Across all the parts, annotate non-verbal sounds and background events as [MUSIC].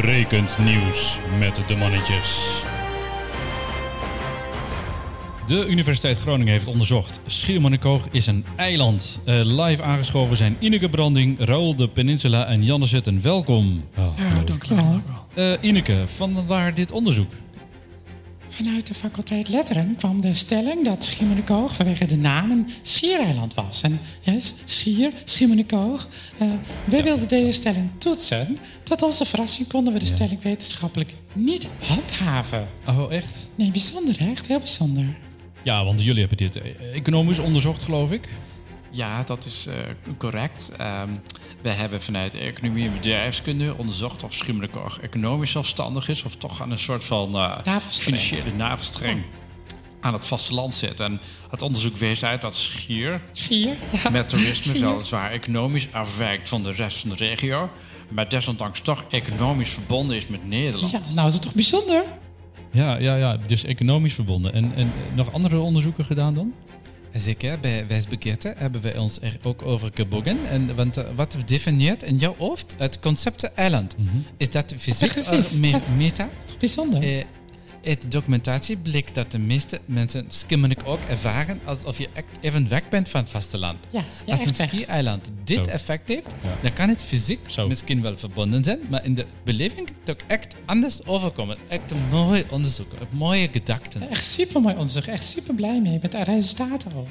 Berekend nieuws met de mannetjes. De Universiteit Groningen heeft onderzocht. Schiermonnikoog is een eiland. Eh, live aangeschoven zijn Ineke Branding, Raoul de Peninsula en Janne Zutten. Welkom. Ja, dankjewel. Eh Ineke, van waar dit onderzoek? Vanuit de faculteit Letteren kwam de stelling dat Schiermonnikoog vanwege de naam een schiereiland was. En ja, Schier, Schiermonnikoog. eh we wilden deze stelling toetsen. Tot onze verrassing konden we de stelling wetenschappelijk niet handhaven. Oh, echt? Nee, bijzonder? Echt heel bijzonder. Ja, want jullie hebben dit eh, economisch onderzocht, geloof ik. Ja, dat is eh, correct. Ehm, we hebben vanuit economie en bedrijfskunde onderzocht of Schiermonnikoog economisch zelfstandig is of toch aan een soort van eh, Navelstreng. financiële navelstreng aan het vasteland zit. En het onderzoek wees uit dat Schier Schier? Ja. met toerisme [LAUGHS] Schier. weliswaar economisch afwijkt van de rest van de regio, maar desondanks toch economisch verbonden is met Nederland. Ja, nou is het toch bijzonder? Ja, ja, ja, dus economisch verbonden. En, en nog andere onderzoeken gedaan dan? Zeker, bij wijsbegeerte hebben we ons er ook over gebogen. En, want eh, wat definieert in jouw hoofd het concept eiland? Is dat fysiek of Dat- meta? Toch bijzonder? Eh, uit documentatie blijkt dat de meeste mensen Skimmenik ook ervaren alsof je echt even weg bent van het vasteland. Ja, ja, Als een ski-eiland dit Zo. effect heeft, Ja. dan kan het fysiek Zo. misschien wel verbonden zijn, maar in de beleving kan het ook echt anders overkomen. Echt een mooi onderzoek, een mooie gedachten. Echt super mooi onderzoek. Echt super blij mee met de resultaten ook.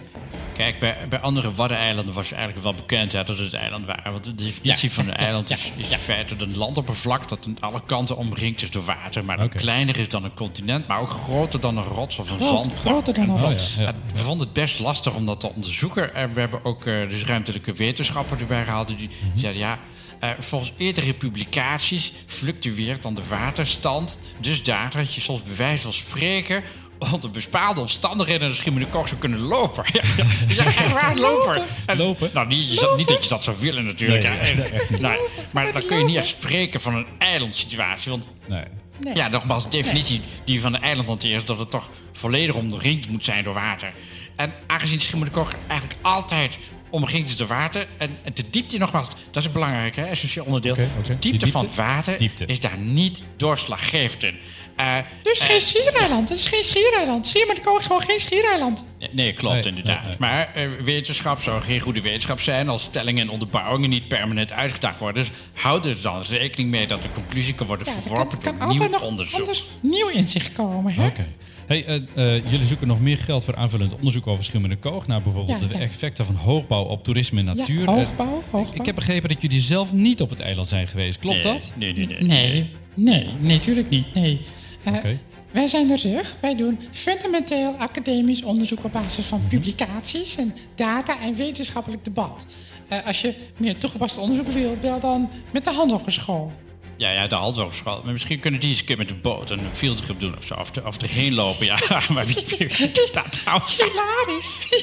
Kijk, bij, bij andere Waddeneilanden was eigenlijk wel bekend hè, dat het eiland waren. Want de definitie van een eiland is, is in feite een landoppervlak dat aan alle kanten omringd is door water. Maar dat Oké. kleiner is dan een continent, maar ook groter dan een rots of een zandbank. groter dan een Oh, rots. ja, ja. En we vonden het best lastig om dat te onderzoeken. En we hebben ook eh, dus ruimtelijke wetenschappers erbij gehaald. Die, die zeiden ja, eh, volgens eerdere publicaties fluctueert dan de waterstand. Dus daar dat je soms bij wijze van spreken onder bepaalde omstandigheden naar de Schiermonnikoog zou kunnen lopen. [LAUGHS] Ja, ja, ja, [LAUGHS] echt waar, lopen. En- Lopen? Nou, niet, je zat- niet dat je dat zou willen natuurlijk. Nee, hè. nee, echt niet. Nee, maar dan kun je niet echt spreken van een eilandsituatie. Want Nee. Nee. ja, nogmaals, de definitie die van een eiland hanteert... is dat het toch volledig omringd moet zijn door water. En aangezien Schiermonnikoog eigenlijk altijd omringd is door water... en, en de diepte, nogmaals, dat is een belangrijk, hè, essentieel onderdeel... De Die diepte, van het water Diepte. is daar niet doorslaggevend in. Eh, Dus geen schiereiland. Het is geen schiereiland. Schiermonnikoog is gewoon geen schiereiland. Nee, klopt Nee, inderdaad. nee, nee. Maar eh, wetenschap zou geen goede wetenschap zijn als stellingen en onderbouwingen niet permanent uitgedacht worden. Dus houd er dan rekening mee dat de conclusie kan worden Ja, er verworpen kan, kan door nieuw altijd nog onderzoek. anders nieuw inzicht komen. Hè? Hey, eh, eh, jullie zoeken nog meer geld voor aanvullend onderzoek over Schiermonnikoog. Naar bijvoorbeeld Ja, de ja. effecten van hoogbouw op toerisme en natuur. Ja, Eh, hoogbouw, hoogbouw. ik heb begrepen dat jullie zelf niet op het eiland zijn geweest. Klopt Nee, dat? Nee, nee, nee. Nee, nee, nee, natuurlijk niet. Nee. Oké. Wij zijn er terug. Wij doen fundamenteel academisch onderzoek op basis van publicaties en data en wetenschappelijk debat. Eh, als je meer toegepast onderzoek wil, bel dan met de handhogeschool. Ja, ja, de Handhogeschool. Maar misschien kunnen die eens een keer met de boot een fieldtrip doen of zo. Of, er- of erheen lopen, ja. [LAUGHS] maar wie, wie doet dat nou? Hilarisch. [LAUGHS]